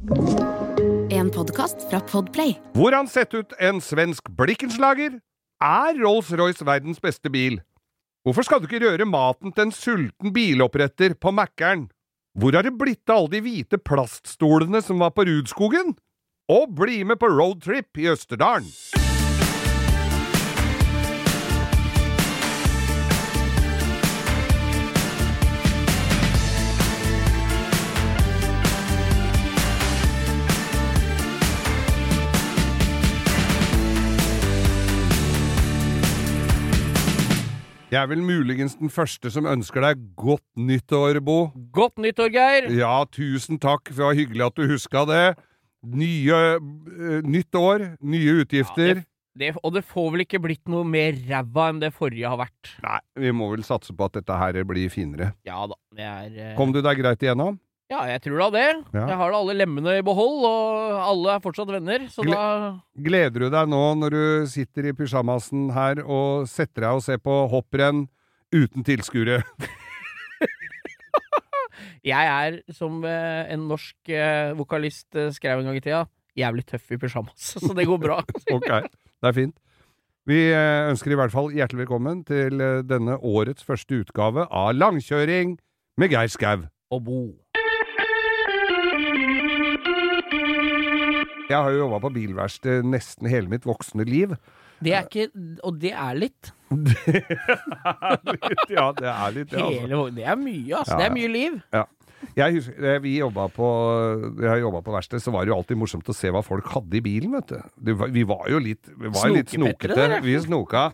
En podkast fra Podplay. Hvor han setter ut en svensk blikkenslager? Er Rolls-Royce verdens beste bil? Hvorfor skal du ikke røre maten til en sulten biloppretter på Mækkern? Hvor har det blitt av alle de hvite plaststolene som var på Rudskogen? Og bli med på roadtrip i Østerdalen! Jeg er vel muligens den første som ønsker deg godt nyttår, Bo. Godt nyttår, Geir! Ja, tusen takk. Det var hyggelig at du huska det. Nye uh, Nytt år, nye utgifter. Det, og det får vel ikke blitt noe mer ræva enn det forrige har vært. Nei, vi må vel satse på at dette her blir finere. Ja da, det er Uh... Kom du deg greit igjennom? Ja, jeg tror da det. Ja. Jeg har da alle lemmene i behold, og alle er fortsatt venner, så Gle- da Gleder du deg nå når du sitter i pysjamasen her og setter deg og ser på hopprenn uten tilskuere? Jeg er, som eh, en norsk eh, vokalist eh, skrev en gang i tida, jævlig tøff i pysjamas, så det går bra. Ok, det er fint. Vi ønsker i hvert fall hjertelig velkommen til denne årets første utgave av Langkjøring med Geir Skau. og bo. Jeg har jo jobba på bilverksted nesten hele mitt voksne liv. Det er ikke Og det er litt. ja, det er litt det, altså. Hele, det er mye, altså. Ja, Det er mye liv. Jeg husker, eh, vi jobba på, jeg har jobbet på verksted, så var det jo alltid morsomt å se hva folk hadde i bilen, vet du. Vi var jo litt, vi var litt snokete. Vi snoka.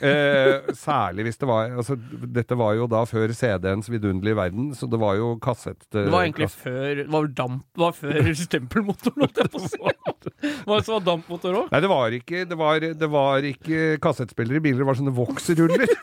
Eh, særlig hvis det var altså, Dette var jo da før CD-ens vidunderlige verden, så det var jo kassett... Det var egentlig før Det var damp Det var før stempelmotoren, holdt jeg på å si. Det var dampmotor òg. Nei, det var ikke, det var, det var ikke kassettspillere i biler, det var sånne voksruller.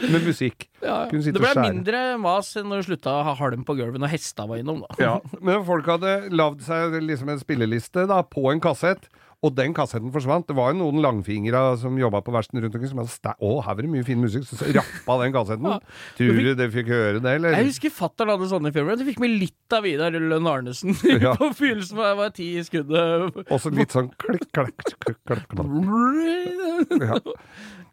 Med musikk. Ja, sitte det ble mindre mas enn når du slutta å ha halm på gulvet når hesta var innom, da. Ja, men folk hadde lagd seg liksom en spilleliste da, på en kassett, og den kassetten forsvant. Det var jo noen langfingre som jobba på verkstedet rundt omkring som hadde Å, her var det mye fin musikk, så rappa den kassetten. Tror du dere fikk høre det, eller? Jeg husker fatter'n hadde sånne filmer. Du fikk med litt av Vidar Lønn Arnesen Ja. på begynnelsen. da Jeg var ti i skuddet. Også litt sånn klikk, klakk, klakk, klakk. Ja.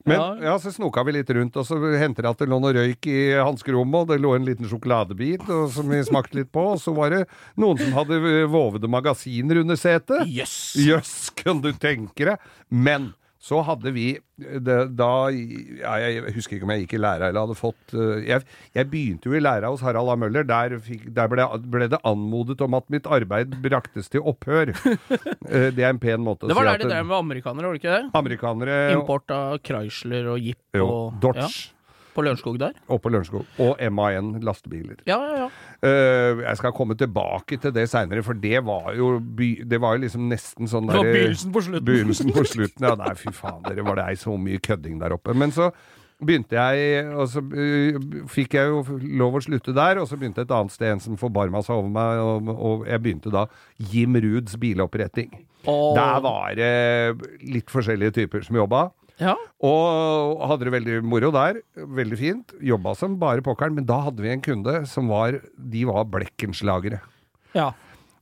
Men Ja. så snoka vi litt rundt, og så hendte det at det lå noe røyk i hanskerommet, og det lå en liten sjokoladebit og, som vi smakte litt på, og så var det noen som hadde vovede magasiner under setet. Jøss! Jøss, kan du tenke deg? Men så hadde vi det, da ja, Jeg husker ikke om jeg gikk i læra eller hadde fått eh, Jeg, jeg begynte jo i læra hos Harald A. Møller. Der, fikk, der ble, ble det anmodet om at mitt arbeid braktes til opphør. Eh, det er en pen måte å si at Det var der de at drev med amerikanere, var det ikke det? Amerikanere Import av Chrysler og Jeep og Dodge Ja, på Lørenskog der. og på Lørenskog. Og MAN lastebiler. Ja, ja, ja. Eh, jeg skal komme tilbake til det seinere, for det var jo by, Det var jo liksom nesten sånn Det var der- begynnelsen på slutten. Begynnelsen på slutten, ja. Nei, fy faen, dere var det ei så mye kødding der oppe. Men så begynte jeg, og så øh, fikk jeg jo lov å slutte der, og så begynte et annet sted en som forbarma seg over meg, og, og jeg begynte da Jim Ruds biloppretting. Oh. Der var det litt forskjellige typer som jobba. Ja. Og hadde det veldig moro der. Veldig fint. Jobba som bare pokkeren, men da hadde vi en kunde som var De var Blekkenslagere. ja.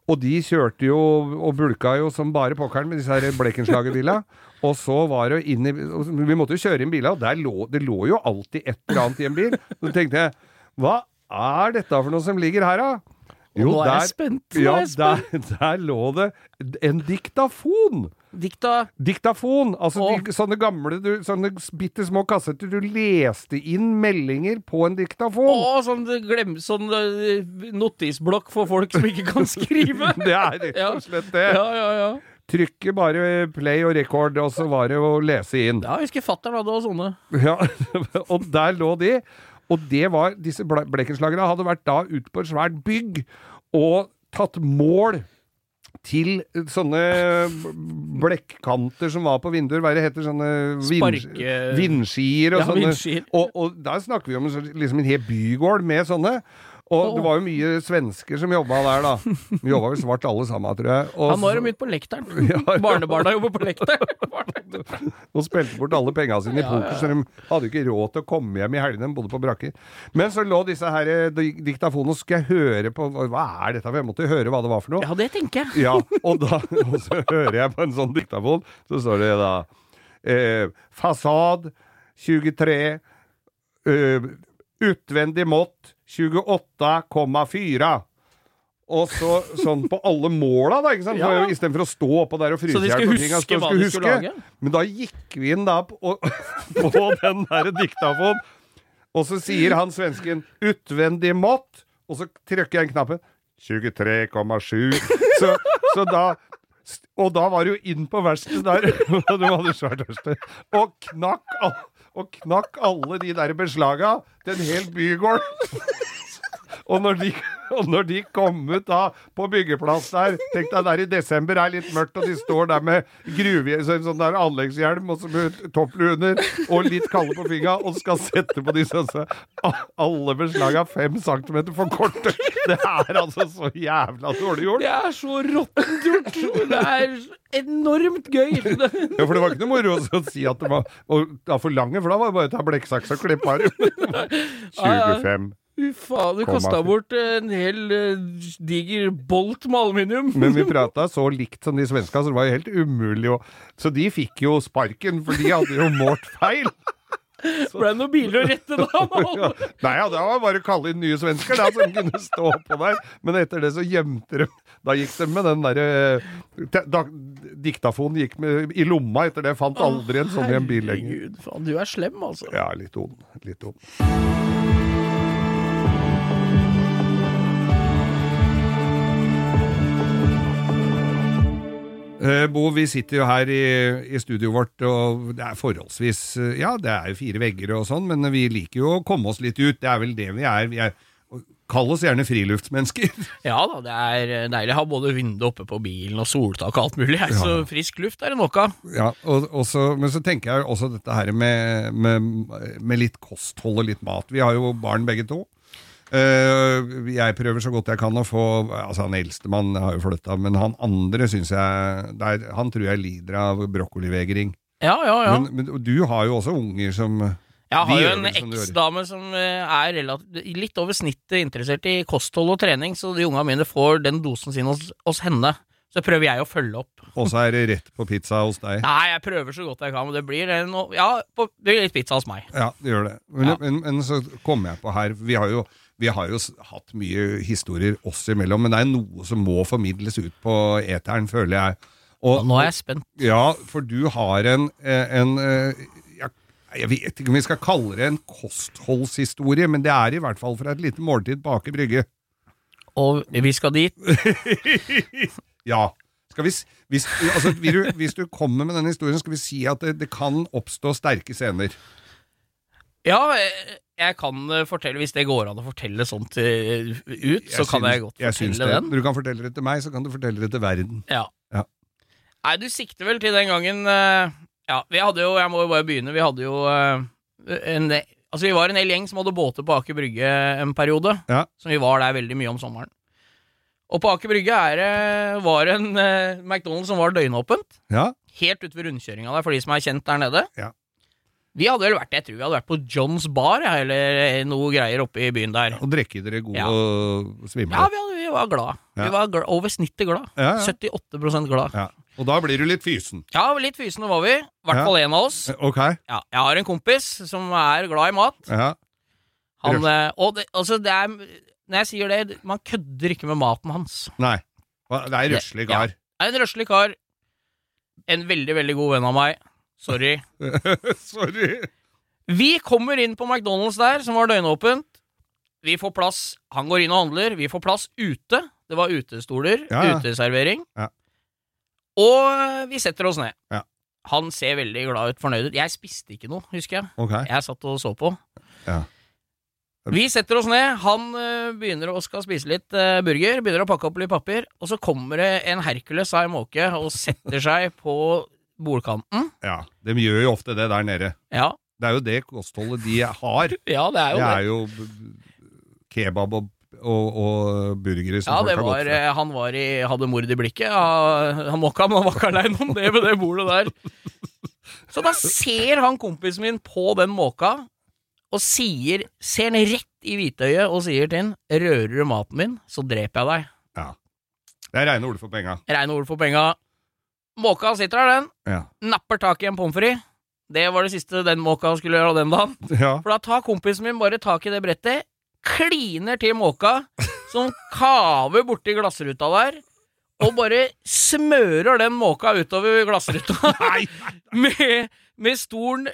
Og de kjørte jo og bulka jo som bare pokkeren med disse her Blekkenslagerbilene. Og så var det inn i Vi måtte jo kjøre inn biler, og der lå, det lå jo alltid et eller annet i en bil. Så tenkte jeg Hva er dette for noe som ligger her, da? Og nå er jeg spent. Nå er jeg spent. der, der lå det en diktafon. Dikta Diktafon. Altså de, sånne gamle, du, sånne bitte små kassetter. Du leste inn meldinger på en diktafon. Å, sånn, glem, sånn eh, notisblokk for folk som ikke kan skrive. Det er rett og slett det. ja, ja, ja. Trykke bare play og record, og så var det å lese inn. Ja, jeg husker fatter'n hadde også sånne. Ja, og der lå de. Og det var Disse ble- blekkenslagerne hadde vært da ute på et svært bygg og tatt mål til sånne blekkanter som var på vinduer. Hva det heter? Sånne vind, vindskier og Ja, sånne. vindskier. Og, og da snakker vi om sånn- liksom en hel bygård med sånne. Og det var jo mye svensker som jobba der, da. Vi jobba vel svart alle sammen, tror jeg. Og Han var er jo midt på lekteren. Ja, ja. Barnebarna jobber på lekteren. og spilte bort alle penga sine i Ja, poker, ja. så de hadde ikke råd til å komme hjem i helgene. De bodde på brakker. Men så lå disse her eh, diktafonene, og skal jeg høre på Hva er dette? Jeg måtte høre hva det var for noe. Ja, det tenker jeg. Ja, og, da, og så hører jeg på en sånn diktafon, så står det da eh, Fasad 23 eh, Utvendig mått 28,4 og så sånn på alle måla, da, ikke sant? Ja. For Istedenfor å stå oppå der og fryse Så de i hjel skulle på ting, huske hva de skulle lage? Men da gikk vi inn da på, på den der diktafon, og så sier han svensken 'utvendig mått', og så trykker jeg inn knappen 23,7. Så, så da Og da var det jo inn på verkstedet der, og de hadde svært verksted, og knakk, all, og knakk alle de der beslaga til en hel bygård. Og når, de, og når de kom ut da på byggeplass der Tenk deg der i desember er litt mørkt, og de står der med gruve, så- sånn der anleggshjelm og så med topplue under, og litt kalde på fingra, og skal sette på disse altså, Alle beslag er fem centimeter for korte! Det er altså så jævla dårlig gjort. Det er så råttent gjort! Det er enormt gøy! Ja, for det var ikke noe moro å si at det var og da for lange, for da var det bare å ta blekksaks og klippe armen. 25. Faen, du kasta bort en hel eh, diger bolt med aluminium. Men vi prata så likt som de svenska, så det var jo helt umulig å Så de fikk jo sparken, for de hadde jo målt feil. Ble det noen biler å rette da? Ja. Nei, ja, det var bare å kalle inn nye svensker da, som kunne stå på der. Men etter det så gjemte de Da gikk de med den derre da- Diktafonen gikk med, i lomma etter det. Fant aldri en sånn i en bil lenger. Herregud, faen, du er slem, altså. Ja, litt ond. Litt ond. Eh, Bo, vi sitter jo her i, i studioet vårt, og det er forholdsvis eh, Ja, det er jo fire vegger og sånn, men vi liker jo å komme oss litt ut. Det er vel det vi er. Vi er Kall oss gjerne friluftsmennesker. Ja da, det er deilig å ha både vindu oppe på bilen og soltak og alt mulig. her, Så frisk luft er det nok av. Ja, og, og så, Men så tenker jeg også dette her med, med, med litt kosthold og litt mat. Vi har jo barn begge to. Eh, jeg prøver så godt jeg kan å få Altså Han eldstemann har jo flytta, men han andre syns jeg der, Han tror jeg lider av brokkolivegring. Ja, ja, ja. Men, men du har jo også unger som Jeg har jo en vel som eksdame som eh, er litt over snittet interessert i kosthold og trening, så de unga mine får den dosen sin hos, hos henne. Så prøver jeg å følge opp. Og så er det rett på pizza hos deg. Nei, jeg prøver så godt jeg kan, men det blir en, Ja, på, det blir litt pizza hos meg. Ja, det gjør det. Men, Ja. men, men så kommer jeg på her Vi har jo vi har jo hatt mye historier oss imellom, men det er noe som må formidles ut på eteren, føler jeg. Og, Nå er jeg spent. Ja, for du har en, eh, en eh, Jeg vet ikke om vi skal kalle det en kostholdshistorie, men det er i hvert fall fra et lite måltid på Aker Brygge. Og vi skal dit. Ja. Skal vi, hvis, altså, du, hvis du kommer med den historien, skal vi si at det, det kan oppstå sterke scener. Ja, eh, jeg kan eh, fortelle, hvis det går an å fortelle sånt eh, ut, så kan synes, jeg godt jeg fortelle det. den. Du kan fortelle det til meg, så kan du fortelle det til verden. Ja. Ja. Nei, du sikter vel til den gangen eh, Ja, vi hadde jo, jeg må jo bare begynne, vi hadde jo en Altså, vi var en hel gjeng som hadde båter på Aker Brygge en periode. Ja. Som vi var der veldig mye om sommeren. Og på Aker Brygge er, var en McDonald's som var døgnåpent. Ja, Helt ute ved rundkjøringa der, for de som er kjent der nede. Ja. Vi hadde vel vært, jeg tror vi hadde vært på Johns Bar, eller noe greier oppe i byen der. Og drikke dere gode Ja. og svimle. Ja, vi, hadde, vi var glad. Ja. Vi var glad, over snittet glad. Ja, ja. 78 glad. Og da blir du litt fysen. Ja, litt fysen var vi. I hvert fall en av oss. Ok. Ja, jeg har en kompis som er glad i mat. Han, eh, og det, altså det er Når jeg sier det, man kødder ikke med maten hans. Nei. Det er røslig Ja. kar. Det er en røslig kar. En veldig, veldig god venn av meg. Sorry. Sorry. Vi kommer inn på McDonald's der, som var døgnåpent. Vi får plass. Han går inn og handler. Vi får plass ute. Det var utestoler. Ja, ja. Uteservering. Ja. Og vi setter oss ned. Ja. Han ser veldig glad ut, fornøyd ut. Jeg spiste ikke noe, husker jeg. Okay. Jeg satt og så på. Ja. Vi setter oss ned. Han eh, begynner å skal spise litt eh, burger. Begynner å pakke opp litt papir. Og så kommer det en Hercules av en måke og setter seg på bordkanten. Ja. De gjør jo ofte det der nede. Ja, Det er jo det kostholdet de har. ja det er jo Det det. er jo kebab og og, og burgere som Ja, folk det har gått var, fra. eh, han var i, hadde mord i blikket. Ja, han mokka, men han var ikke aleine om det ved det bordet der. Så da ser han kompisen min på den måka, og sier, ser han rett i hvitøyet og sier til han 'Rører du maten min, så dreper jeg deg'. Ja. Det er reine ord for penga. Reine ord for penga. Måka sitter der, den. Ja. Napper tak i en pommes frites. Det var det siste den måka skulle gjøre den dagen. ja. For da tar kompisen min bare tak i det brettet, kliner til måka, som kaver borti glassruta der, og bare smører den måka utover glassruta med, med stolen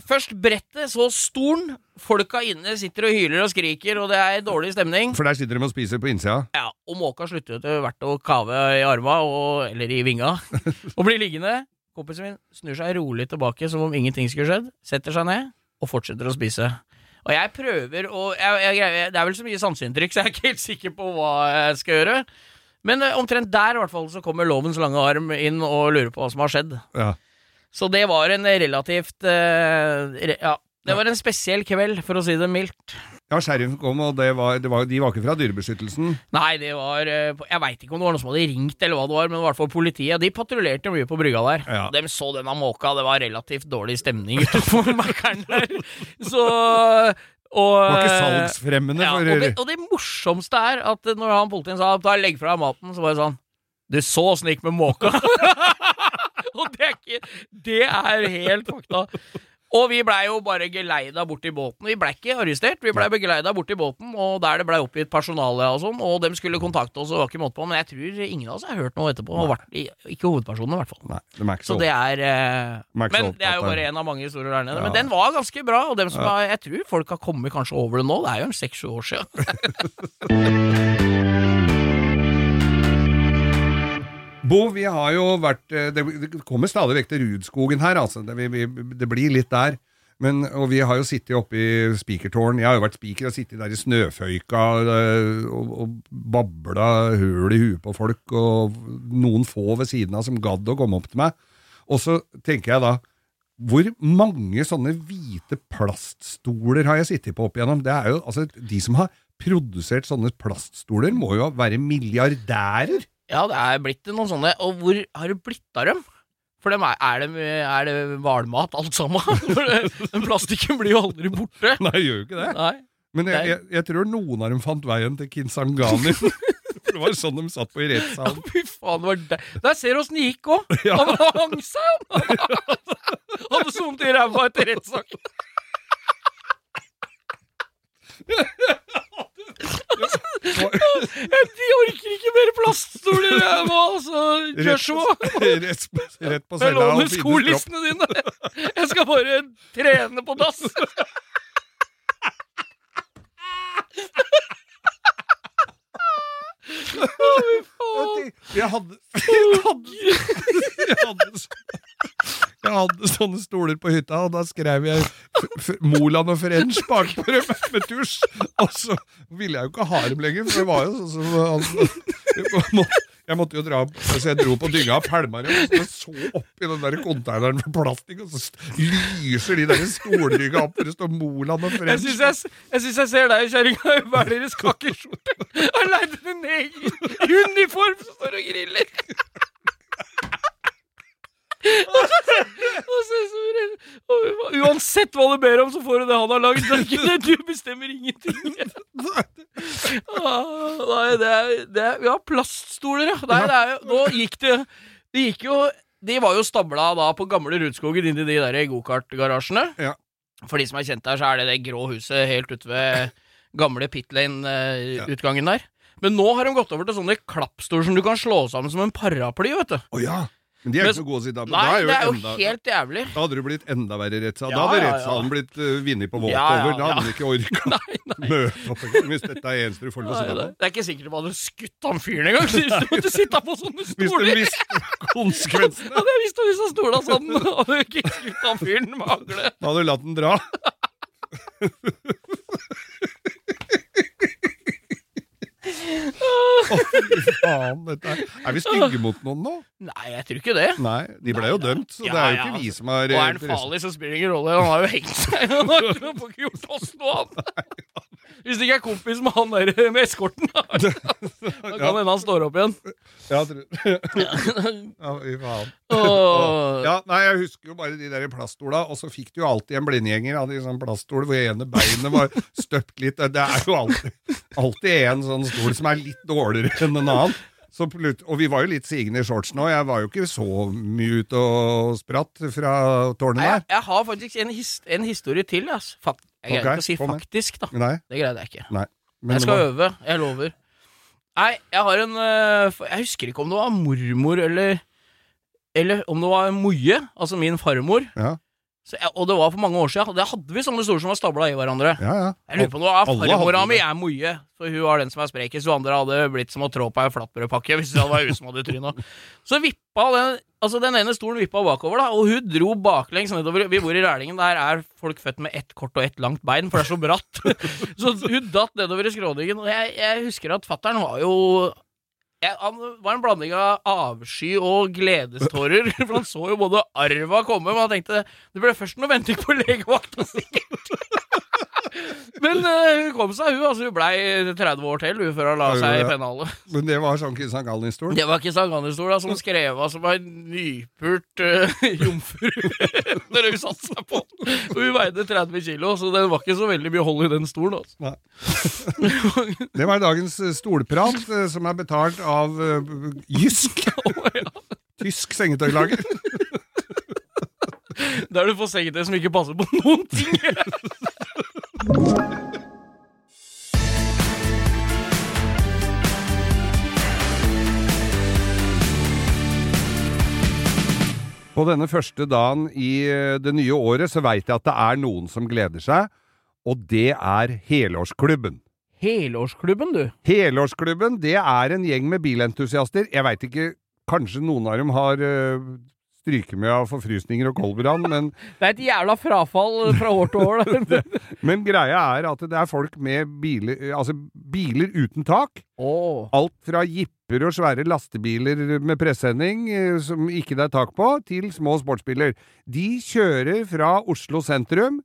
Først brettet, så stolen. Folka inne sitter og hyler og skriker, og det er dårlig stemning. For der sitter de og spiser på innsida. Ja, Og måka slutter jo etter hvert å kave i arma, og, eller i vinga, og blir liggende. Kompisen min snur seg rolig tilbake som om ingenting skulle skjedd, setter seg ned og fortsetter å spise. Og jeg prøver å Det er vel så mye sanseinntrykk, så jeg er ikke helt sikker på hva jeg skal gjøre. Men eh, omtrent der i hvert fall så kommer lovens lange arm inn og lurer på hva som har skjedd. Ja. Så det var en relativt uh, re, Ja, det var en spesiell kveld, for å si det mildt. ja, sheriffen kom, og det var, det var, de var ikke fra Dyrebeskyttelsen. Nei, det var eh, Jeg veit ikke om det var noen som hadde ringt, eller hva det var, men i hvert fall politiet. De patruljerte mye på brygga der. Ja. De så denne måka, det var relativt dårlig stemning utenfor Mækkern der. Så og, Det var ikke salgsfremmende ja, og, det, og det morsomste er at når han politien sa legg fra deg maten, så var det sånn Du så åssen det gikk med måka. og det er ikke Det er helt fakta. Og vi blei jo bare geleida bort til båten. Vi blei ikke arrestert, vi blei begeleida bort til båten, og der det blei oppgitt personale og sånn, og dem skulle kontakte oss, og var ikke måte på, men jeg tror ingen av oss har hørt noe etterpå. og vært, ikke hovedpersonene, i hvert fall. Nei, det er ikke Så så, det er eh, er Men det er jo bare en av mange historier der nede. Ja. Men den var ganske bra, og dem som Ja. har, jeg tror folk har kommet kanskje over det nå. Det er jo en seks-sju år siden. Bo, vi har jo vært eh, Det, kommer stadig vekk til Rudskogen her, altså. Det, vi, det blir litt der. Men, og vi har jo sittet oppe i spikertårn. Jeg har jo vært spiker og sittet der i snøføyka eh, og, og babla høl i huet på folk, og noen få ved siden av som gadd å komme opp til meg. Og så tenker jeg da hvor mange sånne hvite plaststoler har jeg sittet på opp igjennom? Det er jo, altså, De som har produsert sånne plaststoler, må jo være milliardærer. Ja, det er blitt noen sånne. Og hvor har det blitt av dem? For dem er, er, det, er det hvalmat, alt sammen? Den plastikken blir jo aldri borte. Nei, gjør jo ikke det. Nei. Men jeg, jeg, jeg tror noen av dem fant veien til Kinsangani. For det var sånn de satt på i Ja, rettssalen. fy faen, det var der. Der ser du åssen det gikk òg! Ja. Han hang seg! Han hadde så vondt i ræva etter rettssaken. De orker ikke mer plaststoler jeg må altså. Joshua. Rett, rett på cella og finne skolissene dine. Jeg skal bare trene på dass. Faen. Jeg hadde Jeg hadde, jeg hadde, jeg hadde sånne stoler på hytta, og da skrev jeg Moland og French bakpå dem med tusj. Og så ville jeg jo ikke ha dem lenger, for det var jo sånn som altså, Jeg måtte jo dra opp Så jeg dro på dynga og pælma det. så så oppi den der konteineren med plastikk, og så lyser de der stoldynga opp hvor det står Moland og Jeg syns jeg, jeg, jeg ser deg, kjerringa, i hver deres kakkeskjorte. aleine med en egen i uniform som står og griller. Og så- og så- så- og Uansett hva du ber om, så får du det han har lagd. Du bestemmer ingenting. Ah, Nei, det er, det er Ja, plaststoler, ja. Nei, det er Nå gikk det Det gikk jo De var jo stabla da på gamle Rudskogen i de der gokartgarasjene. Ja. For de som er kjent der, så er det det grå huset helt ute ved gamle. Pitlane-utgangen der. Men nå har de gått over til sånne klappstoler som du kan slå sammen som en paraply, vet du. Oh, ja! Men de er ikke så gode å si da. Nei, da det er jo enda, helt jævlig. Da hadde det blitt enda verre rettssal. Ja, da hadde rettssalen blitt uh, vunnet på ja, walkover. Da hadde du ikke orka nei. møte opp hvis dette er eneste du får lov å sitte på. det er ikke sikkert de hadde skutt han fyren engang. hvis de måtte sitte på sånne stoler! Hvis de stoler. visste konsekvensene, Hadde jeg visst om disse stolene sånn, hadde jeg ikke skutt han fyren med hagle. da hadde du latt den dra. Å, fy faen, dette er Er vi stygge mot noen nå? Nei, jeg tror ikke det. Nei, de ble jo dømt, så det er jo ikke vi som har Og er eh, han farlig, så spiller det ingen rolle. Han har jo hengt seg. Han har ikke gjort oss noe annet. Hvis det ikke er kompis med han der med eskorten, da, kan hende han står opp igjen. Ja, tror ja, fy faen. Ja, nei, Jeg husker jo bare de der plaststola, og så fikk du jo alltid en blindgjenger av de sånne plaststol hvor ene beinet var støpt litt. Det er jo alltid, alltid en sånn stol som er litt dårligere enn en annen. Så og vi var jo litt sigende i shortsen òg. Jeg var jo ikke så mye ute og spratt fra tårnet der. jeg, jeg har faktisk en, his en historie til. ass. Fak jeg greide okay, ikke å si faktisk, da. Nei, Det greide jeg ikke. nei. Men Jeg skal var- øve. Jeg lover. Nei, jeg har en øh, Jeg husker ikke om det var mormor eller Eller om det var Moje, altså min farmor. Ja, Så jeg, og det var for mange år siden. Det hadde vi sånne stoler som var stabla i hverandre. ja. ja. Jeg lurer på noe, farmora mi er Moje, for hun var den som er sprekest. Hun andre hadde blitt som å trå på ei flatbrødpakke hvis det var hun som hadde tryna. Så vippa den Altså den ene stolen vippa bakover, da, og hun dro baklengs nedover. Vi bor i Rælingen, der er folk født med ett kort og ett langt bein, for det er så bratt. så hun datt nedover i skråningen, og jeg, jeg husker at fattern var jo han var en blanding av avsky og gledestårer. For han så jo både arva komme, men han tenkte det ble først noe venting på legevakta, sikkert. Men uh, hun kom seg, hun. altså Hun blei 30 år til hun, før hun la Ja, seg i ja. pennalet. Men det var sånn Kristian Gallen-stol? Det var ikke Sanganesstola som skrev av som ei nypult uh, jomfru når hun satte seg på den. Hun veide 30 kilo, så det var ikke så veldig mye hold i den stolen. Altså. Det var dagens eh, stolprat, som er betalt av uh, Jysk. Tysk sengetøylager. Der du får sengetøy som ikke passer på noen ting. På denne første dagen i eh, det nye året så veit jeg at det er noen som gleder seg, og det er Helårsklubben. Helårsklubben, du. Helårsklubben, det er en gjeng med bilentusiaster. Jeg veit ikke, kanskje noen av dem har stryket med av forfrysninger og koldbrann, men, Det er et jævla frafall fra år til år. Da. men greia er at det er folk med biler, altså biler uten tak. Oh. Alt fra jipper og svære lastebiler med presssending eh, som ikke det er tak på, til små sportsbiler. De kjører fra Oslo sentrum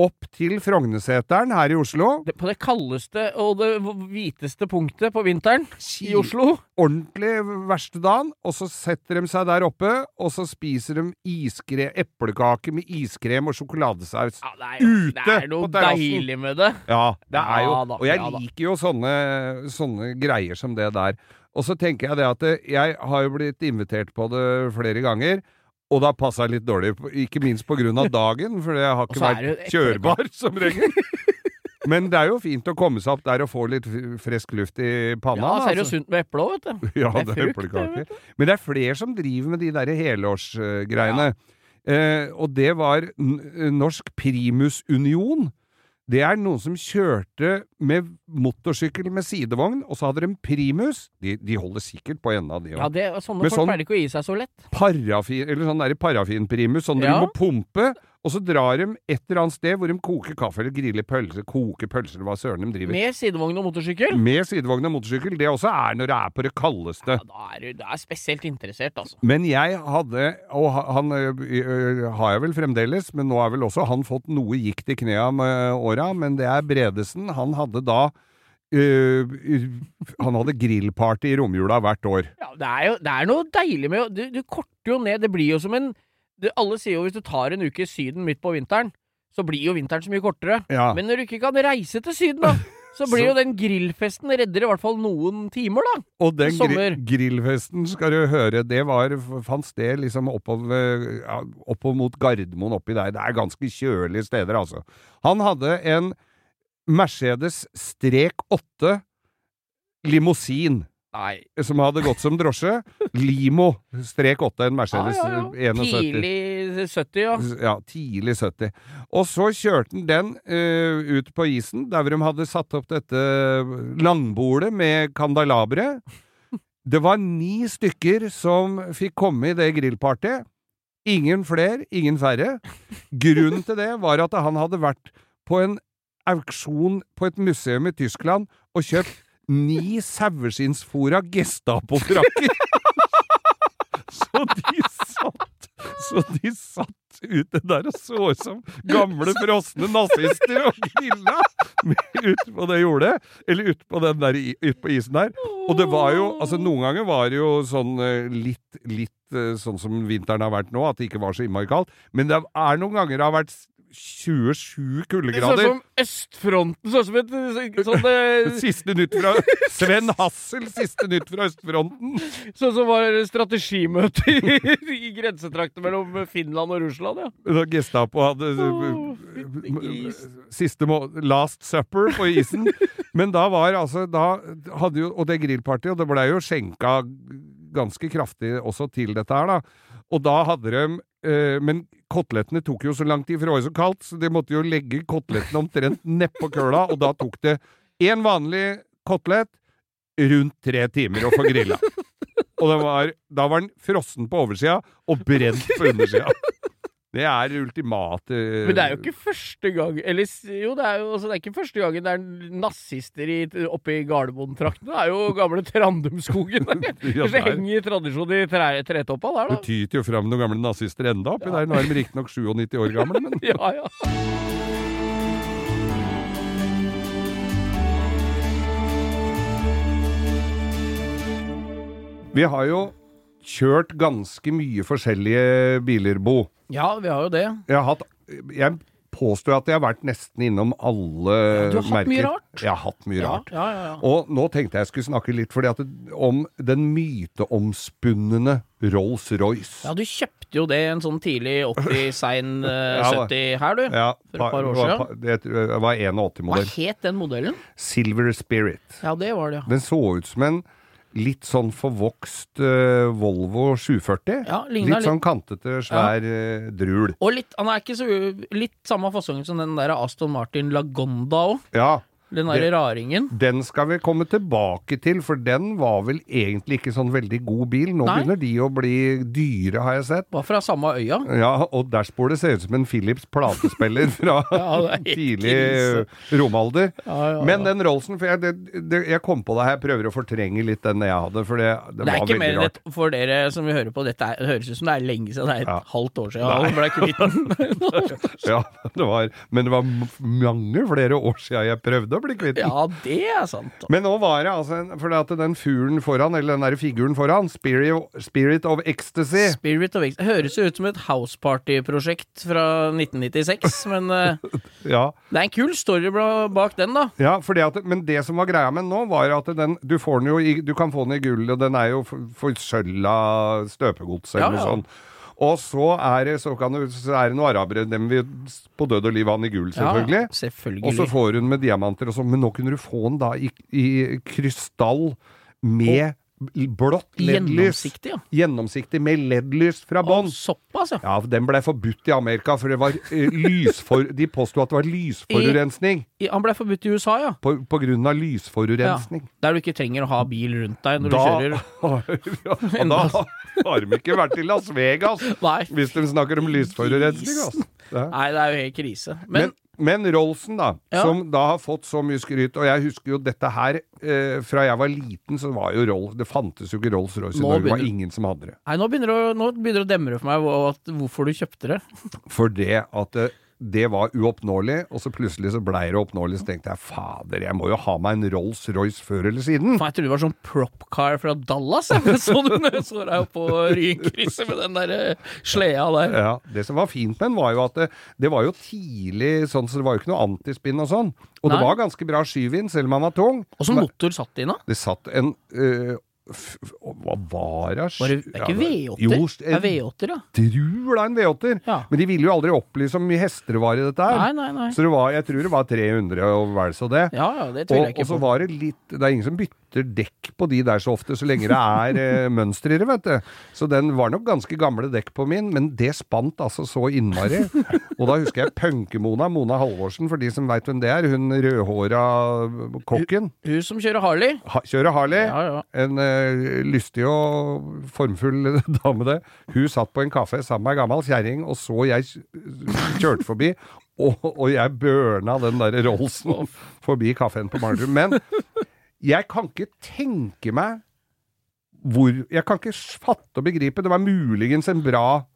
opp til Frogneseteren her i Oslo. Det, på det kaldeste og det hviteste punktet på vinteren i Oslo. Ordentlig verste dagen, og så setter de seg der oppe, og så spiser de iskre, eplekake med iskrem og sjokoladesaus. Ja, det, er jo, det er noe deilig med det. Ja, det er jo Og jeg liker jo sånne, sånne greier som det der. Og så tenker jeg det at jeg har jo blitt invitert på det flere ganger. Og da passa jeg litt dårlig, ikke minst på grunn av dagen, for jeg har ikke vært kjørbar som regel. Men det er jo fint å komme seg opp der og få litt frisk luft i panna. Ja, så er det jo jo sunt med eple òg, vet du. ja, Det er er eplekaker. Men det er flere som driver med de der helårsgreiene. Eh, og det var Norsk Primusunion. Det er noen som kjørte med motorsykkel med sidevogn, og så hadde de en primus. De, de holder sikkert på enden av det Ja, òg. det, sånne med folk sånn- pleier ikke å gi seg så lett. Parafin, eller sånn der parafinprimus, sånn Ja. du må pumpe. Og så drar de et eller annet sted hvor de koker kaffe eller griller pølser, koker pølser, hva søren de driver. Med sidevogn og motorsykkel. Med sidevogn og motorsykkel. Det også er når det er på det kaldeste. Ja, da er du da er spesielt interessert, altså. Men jeg hadde, og han ø, ø, har jeg vel fremdeles, men nå har vel også han fått noe gikt i knea med åra, men det er Bredesen. Han hadde da ø, Han hadde grillparty i romjula hvert år. Ja, det er jo det er noe deilig med å du, du korter jo ned Det blir jo som en det, Alle sier jo hvis du tar en uke i Syden midt på vinteren, så blir jo vinteren så mye kortere. Ja. Men når du ikke kan reise til Syden, da, så blir Så- jo den grillfesten redder i hvert fall noen timer, da. Og den gri grillfesten, skal du høre, det var, fant sted liksom oppover, ja, oppover mot Gardermoen oppi der. Det er ganske kjølige steder, altså. Han hadde en Mercedes strek 8 limousin. Nei. som hadde gått som drosje. Limo strek 8, en Mercedes ja, ja. 71. Tidlig 70, ja. Ja, tidlig 70. Og så kjørte han den uh, ut på isen, der hvor de hadde satt opp dette langbordet med kandalabre. Det var ni stykker som fikk komme i det grillpartyet. Ingen fler, ingen færre. Grunnen til det var at han hadde vært på en auksjon på et museum i Tyskland og kjøpt ni saueskinnsfora Gestapo-frakker. så de satt Så de satt ute der og så ut som gamle frosne nazister og grilla utpå det jordet. Eller utpå den der, ut på isen der. Og det var jo Altså, noen ganger var det jo sånn eh, litt, litt eh, sånn som vinteren har vært nå, at det ikke var så innmari kaldt. Men det er noen ganger det har vært 27 Sånn kuldegrader. som østfronten, sånn som et sånn, det... Siste nytt fra Sven Hassel, siste nytt fra østfronten. sånn som var strategimøte i, i grensetrakten mellom Finland og Russland, ja. Da Gestapo hadde oh, siste må Last Supper på isen. Men da var altså da hadde jo, Og det grillpartiet, og det blei jo skjenka ganske kraftig også til dette her, da. Og da hadde de Men kotelettene tok jo så lang tid, for det var jo så kaldt, så de måtte jo legge kotelettene omtrent nedpå køla, og da tok det én vanlig kotelett rundt tre timer å få grilla. Og var, da var den frossen på oversida og brent på undersida. Det er ultimate Men det er jo ikke første gang Eller jo, det er jo altså, det er ikke første gangen det er nazister i, oppe i Gardermoen-traktene. Det er jo gamle Trandumskogen. Ja, Kanskje der. henger tradisjon i tre, tretoppa der, da. Det tyter jo fram noen gamle nazister enda oppi der. Nå er de riktignok 97 år gamle, men Ja, ja. vi har jo kjørt ganske mye forskjellige biler, Bo. ja, vi har jo det. Jeg har hatt Jeg påstår at jeg har vært nesten innom alle du har hatt merker. mye rart. Jeg har hatt mye Ja, rart. ja, ja, ja. Og nå tenkte jeg skulle snakke litt fordi at det, om den myteomspunne Rolls-Royce. Ja, du kjøpte jo det en sånn tidlig 80, sein eh, Ja, da. 70 her, du. Ja, For et par år siden. Det var Hva 81-modell. het den modellen? Silver Spirit. Ja, det var det. Den så ut som en litt sånn forvokst uh, Volvo 740. Ja, litt litt. sånn kantete, svær eh, drul. Og litt, han er ikke så Litt samme fasongen som den der Aston Martin Lagonda òg. Ja, Den derre raringen. den skal vi komme tilbake til, for den var vel egentlig ikke sånn veldig god bil. Nå Nei. begynner de å bli dyre, har jeg sett. Var fra samme øya. Ja, og dashbordet ser ut som en Philips platespiller fra Ja, det er tidlig romalder. Ja, ja. Men den Rollsen, for jeg, det, det, jeg kom på det her, jeg prøver å fortrenge litt den jeg hadde, for det, det, Det er var ikke veldig mer enn rart. et For dere som vil høre på, dette er, det høres ut som det er lenge siden. Det er et Ja. halvt år siden han ble kvitt den. Ja, det var, men det var mange flere år siden jeg prøvde å bli kvitt den. ja, det er sant. da. Men nå var det altså en- fordi at den fuglen foran, eller den der figuren foran, Spirit, Spirit of Ecstasy Spirit of Ecstasy høres jo ut som et House Party-prosjekt fra 1996, men eh, Ja, det er en kul story bak den, da. ja at, men det som var greia med den nå, var at den Du, får den jo i, du kan få den i gull, og den er jo for- forsølva støpegods eller Ja, noe sånt. Og så er det, så kan du, så er det noen arabere, dem vil på død og liv ha den i gull, selvfølgelig. Ja, selvfølgelig. Og så får hun med diamanter og sånn, men nå kunne du få den da i, i krystall med blått LED-lys. Gjennomsiktig, ja. Gjennomsiktig med LED-lys fra bånn. såpass, ja. Ja, den ble forbudt i Amerika, for det var eh, lysfor... De påsto at det var lysforurensning. I- Han ble forbudt i USA, ja. På, på grunn av lysforurensning. Ja. Der du ikke trenger å ha bil rundt deg når du kjører. ja, da har de ikke vært i Las Vegas, Nei. hvis de snakker om lysforurensning. Altså. Ja. Nei, det er jo helt krise. Men, Men, men Rolfsen, da, Ja. som da har fått så mye skryt Og jeg husker jo dette her eh, Fra jeg var liten, så var jo Rolf Det fantes jo ikke Rolls-Royce i Norge. Det var ingen som hadde det. nei, nå begynner, det å, nå begynner det å demre for meg hvorfor du kjøpte det. For det at det, var uoppnåelig, og så plutselig så blei det oppnåelig. Så tenkte jeg fader, jeg må jo ha meg en Rolls-Royce før eller siden. Faen, jeg trodde det var sånn propcar fra Dallas. Jeg så du så deg opp på Ryenkrysset med den der eh, sleda der. Ja, Det som var fint med den, var jo at det, det var jo tidlig sånn, så det var jo ikke noe antispinn og sånn. Og det var ganske bra skyvind, selv om han var tung. Åssen motor satt det inn, da? Det satt en øh, Hva var det? Var det, det er ikke V8-er? Jo, det er V8-er, ja. tror er en V8-er. Ja. Men de ville jo aldri opplyse om mye hester det var i dette her. Nei, nei, nei. Så det var, jeg tror det var 300 og vel så det. Ja, ja, det tviler jeg ikke og så var det litt Det er ingen som bytter dekk på de der så ofte, så lenge det er eh, mønster i det, vet du. Så den var nok ganske gamle dekk på min, men det spant altså så innmari. Og da husker jeg Punkemona, Mona Halvorsen, for de som veit hvem det er. Hun rødhåra kokken. Hun som kjører Harley. Ha, kjører Harley. Ja, ja. En eh, lystig og formfull dame, det. Hun satt på en kaffe sammen med ei gammel kjerring, og så jeg kjørte forbi. Og, og jeg børna den der Rollsen forbi kaffen på Manglerud. Men jeg kan ikke tenke meg hvor Jeg kan ikke fatte og begripe. Det var muligens en bra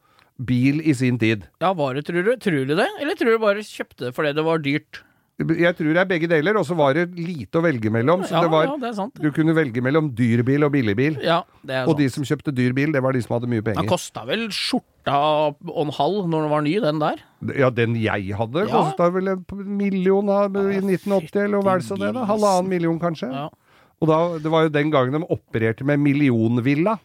bil i sin tid. Ja, var det, tror du? Tror du det? Eller tror du bare kjøpte det fordi det var dyrt? Jeg tror det er begge deler, og så var det lite å velge mellom. Så ja, det var, ja, det er sant. du kunne velge mellom dyr bil og billig bil. Ja, det er Og de som kjøpte dyr bil, det var de som hadde mye penger. Den kosta vel skjorta og en halv når den var ny, den der. Ja, den jeg hadde, Ja. kosta vel en million i 1980, eller vel så det, da. Halvannen million, kanskje. Ja. Og da, det var jo den gangen de opererte med millionvilla.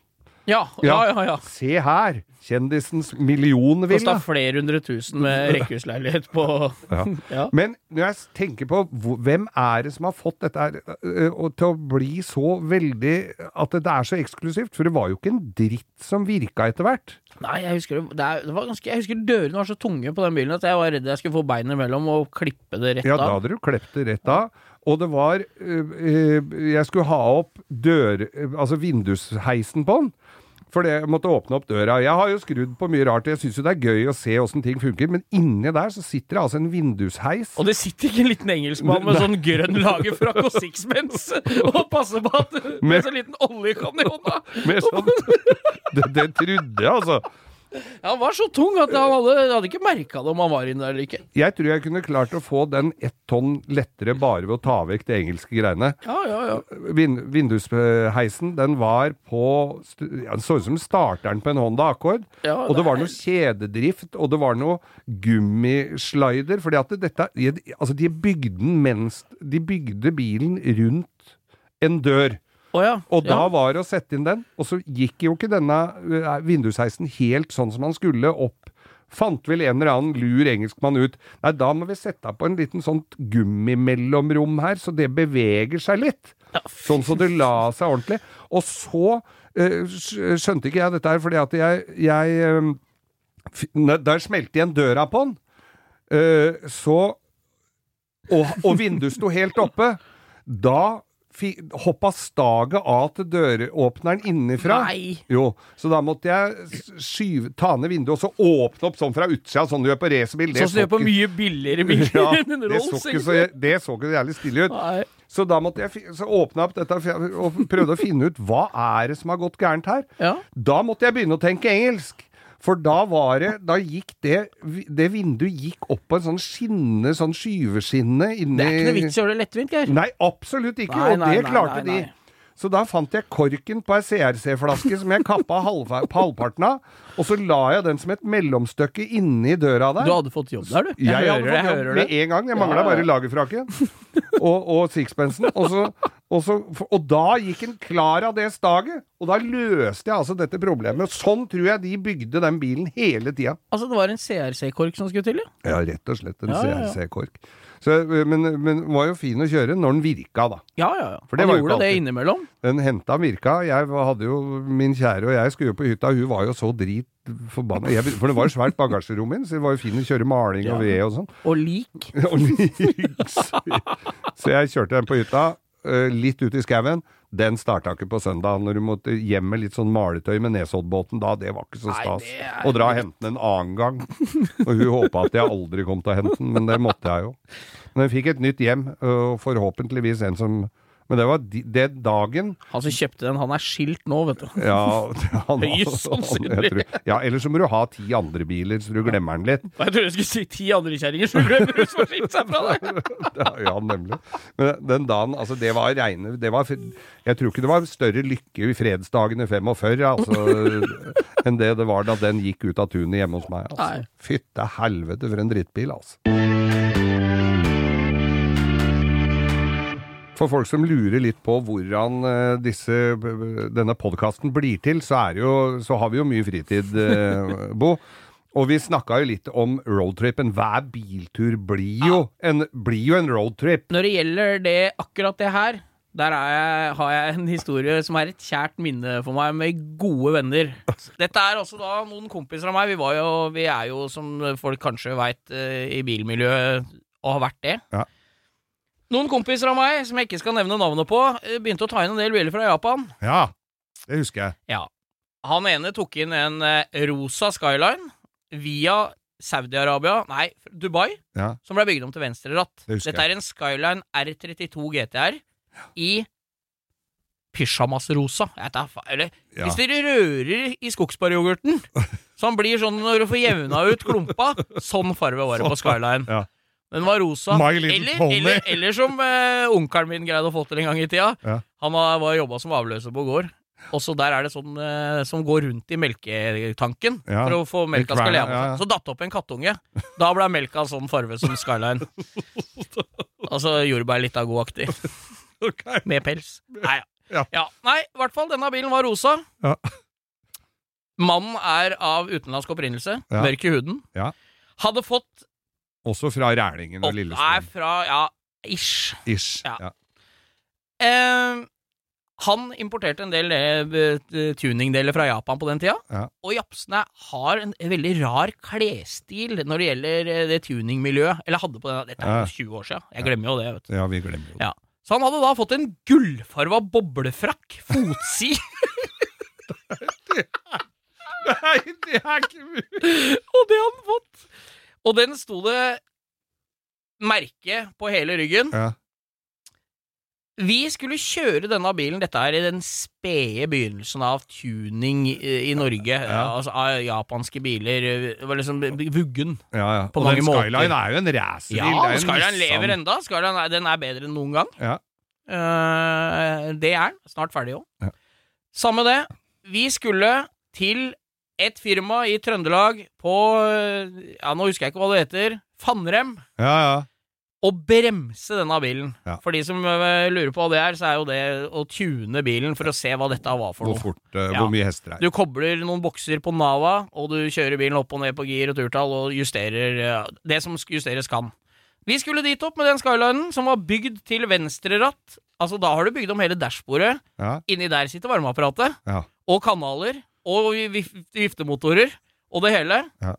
Ja, ja, ja. ja. Se her! Kjendisens Kosta millionvilla. flere hundre tusen med rekkehusleilighet på Ja. Ja. Men når jeg tenker på hvem er det som har fått dette her til å bli så veldig At det er så eksklusivt? For det var jo ikke en dritt som virka etter hvert. Nei, jeg husker det, det var ganske Jeg husker dørene var så tunge på den bilen at jeg var redd jeg skulle få beinet imellom og klippe det rett av. Ja, da hadde du klept det rett av. Og det var øh, øh, Jeg skulle ha opp dør... øh, Altså vindusheisen på den. For det, måtte åpne opp døra. Jeg har jo skrudd på mye rart, jeg syns jo det er gøy å se åssen ting funker, men inni der så sitter det altså en vindusheis. Og det sitter ikke en liten engelskmann med sånn grønn lagerfrakk og sixpence og passer på at Med- Med sånn liten oljekanne i hånda! Med sånn det, det trodde jeg, altså. Ja, han var så tung at han hadde, hadde ikke merka det om han var inne der eller ikke. Jeg tror jeg kunne klart å få den ett tonn lettere bare ved å ta vekk de engelske greiene. Ja, ja, ja. Vind, vindusheisen, den var på ja, Den så ut som starteren på en Honda Accord. Ja, og det det var noe kjededrift, og det var noe gummislider. fordi at dette Altså, de bygde den mens De bygde bilen rundt en dør. Å ja. Og da ja. var det å sette inn den, og så gikk jo ikke denne eh, vindusheisen helt sånn som han skulle opp. Fant vel en eller annen lur engelskmann ut. Nei, da må vi sette på en liten sånt gummimellomrom her, så det beveger seg litt. Sånn så det la seg ordentlig. Og så eh, skjønte ikke jeg dette her, fordi at jeg, jeg eh, Der smelte igjen døra på den, Uh, så og, og vinduet sto helt oppe. Da hoppa staget av til døråpneren innenfra. Nei. Jo, så da måtte jeg skyve, ta ned vinduet og så åpne opp sånn fra utsida, sånn du gjør på racerbil. Sånn som du gjør på mye billigere biler ja, enn en det, Rolls. så ikke så, det så ikke jævlig stille ut. Nei. Så da måtte jeg så åpne opp dette og prøvde å finne ut hva er det som har gått gærent her. Ja. Da måtte jeg begynne å tenke engelsk. For da var det Da gikk det Det vinduet gikk opp på en sånn skinne, sånn skyveskinne inni Det er ikke noe vits i å gjøre det lettvint, Geir. Nei, absolutt ikke. Nei, og det nei, klarte nei, nei. de. Så da fant jeg korken på ei CRC-flaske som jeg kappa halv, halvparten av, og så la jeg den som et mellomstykke inni døra der. Du hadde fått jobb der, du. Jeg, hører hadde det, fått jeg jobb med en gang. Jeg mangla ja, bare lagerfraken lagerfrakken og, og sixpensen. Og, så, og, så, og da gikk en klar av det staget, og da løste jeg altså dette problemet. Sånn tror jeg de bygde den bilen hele tida. Altså, det var en CRC-kork som skulle til, ja. Ja, rett og slett en Ja, ja. CRC-kork. Så, Men, men var jo fin å kjøre når den virka, da. Ja, ja, ja. For det Han var gjorde det innimellom. Den henta virka. Jeg hadde jo Min kjære og jeg skulle jo på hytta. Hun var jo så drit forbanna. For det var jo svært bagasjerom min, så det var jo fint å kjøre maling og ved og sånn. Og lik. Og lik. Så jeg kjørte den på hytta, litt ut i skauen. Den starta ikke på søndag, når du måtte hjem med litt sånn maletøy med Nesoddbåten. Da, det var ikke så stas. er Å dra og hente den en annen gang. Og hun håpa at jeg aldri kom til å hente den, men det måtte jeg jo. Men jeg fikk et nytt hjem, og forhåpentligvis en som Men det var det dagen Han som kjøpte den, han er skilt nå, vet du. Ja, han, Høyst sannsynlig. Ja, eller så må du ha ti andre biler, så du glemmer den litt. Jeg trodde jeg skulle si ti andre kjerringer så glemmer du har skilt seg fra deg. Ja, nemlig. Men den dagen, altså, det var reine det var, Jeg tror ikke det var større lykke i fredsdagene 45 altså, enn det det var da den gikk ut av tunet hjemme hos meg. Altså. Fytte helvete for en drittbil, altså. For folk som lurer litt på hvordan eh, disse, denne podkasten blir til, så, er jo, så har vi jo mye fritid, eh, Bo. Og vi snakka jo litt om roadtripen. Hver biltur blir jo, en, blir jo en roadtrip. Når det gjelder det, akkurat det her, der er jeg, har jeg en historie som er et kjært minne for meg, med gode venner. Dette er også da noen kompiser av meg. Vi, var jo, vi er jo, som folk kanskje veit, i bilmiljøet og har vært det. Ja. Noen kompiser av meg, som jeg ikke skal nevne navnet på, eh, begynte å ta inn en del biler fra Japan. Ja, det husker jeg. Ja. Han ene tok inn en eh, rosa Skyline via Saudi-Arabia, nei, Dubai, Ja. som ble bygd om til venstreratt. Det Dette er en Skyline R32 GTR i pysjamasrosa. Eller Ja. hvis dere rører i skogsbæryoghurten, Så han blir sånn når du får jevna ut klumpa. Sånn farve var det på Skyline. Ja. Den var rosa. Eller, eller, eller som eh, onkelen min greide å få til en gang i tida. Ja. Han var, jobba som avløser på gård. Også der er det sånn eh, som går rundt i melketanken Ja. for å få melka skal leve ja. Så datt opp en kattunge. Da ble melka sånn farve som Skyline. altså jordbær litt av godaktig. okay. Med pels. Nei, Ja. ja. Nei, i hvert fall, denne bilen var rosa. Ja. Mannen er av utenlandsk opprinnelse. Mørk i huden. Ja. Hadde fått Også fra Rælingen og Lillestrøm. fra Ja, ish. Ish. Ja. Ja. Eh, han importerte en del eh, tuningdeler fra Japan på den tida. Ja. Og japsene har en veldig rar klesstil når det gjelder eh, det tuningmiljøet. Eller hadde på den Dette er jo 20 år siden. Jeg glemmer jo det, vet du. ja, vi glemmer jo det. Ja. Så han hadde da fått en gullfarva boblefrakk, fotsid, Nei, det er ikke mulig! og det hadde han fått. Og den sto det merke på hele ryggen. Ja. Vi skulle kjøre denne bilen, dette er i den spede begynnelsen av tuning i i Norge, Ja. altså av japanske biler. Det var liksom vuggen. Ja, ja. På og mange den måter. Skyline er jo en racerbil. Ja, en Skyline Nissan. lever enda. Skyline er, den er bedre enn noen gang. Ja. Uh, det er den. Snart ferdig òg. Ja. Samme det. Vi skulle til et firma i Trøndelag på Ja, nå husker jeg ikke hva det heter. Fannrem. ja, ja. Og bremse denne bilen. Ja. For de som eh, lurer på hva det er, så er jo det å tune bilen for å se hva dette var for Hvor noe. fort, eh, Ja. hvor mye hester det er. Du kobler noen bokser på Nava, og du kjører bilen opp og ned på gir og turtall og justerer uh, det som justeres kan. Vi skulle dit opp med den Skylinen som var bygd til venstreratt. Altså, da har du bygd om hele dashbordet. Ja, Inni der sitter varmeapparatet. ja. Og kanaler. Og viftemotorer. Og det hele. Ja.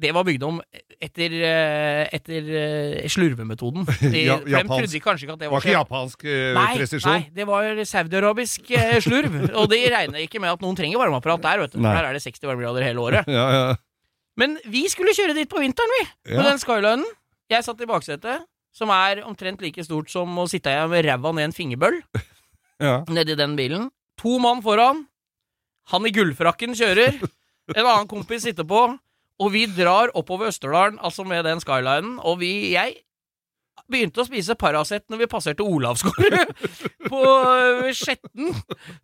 Det var bygd om etter, eh, etter eh, slurvemetoden. De, Ja, de trodde kanskje ikke at det var var ikke japansk eh, Nei, presisjon? nei, det var saudiarabisk eh, slurv. og de regner ikke med at noen trenger varmeapparat der, vet du. Nei. Der er det 60 varmegrader hele året. Ja, ja. Men vi skulle kjøre dit på vinteren, vi. På den Skylinen. Jeg satt i baksetet, som er omtrent like stort som å sitte med ræva ned en fingerbøl. ja. nedi den bilen. To mann foran. Han i gullfrakken kjører. En annen kompis sitter på. Og vi drar oppover Østerdalen, altså med den Skylinen. Og vi Jeg begynte å spise Paracet når vi passerte Olavsgård på øh, Skjetten.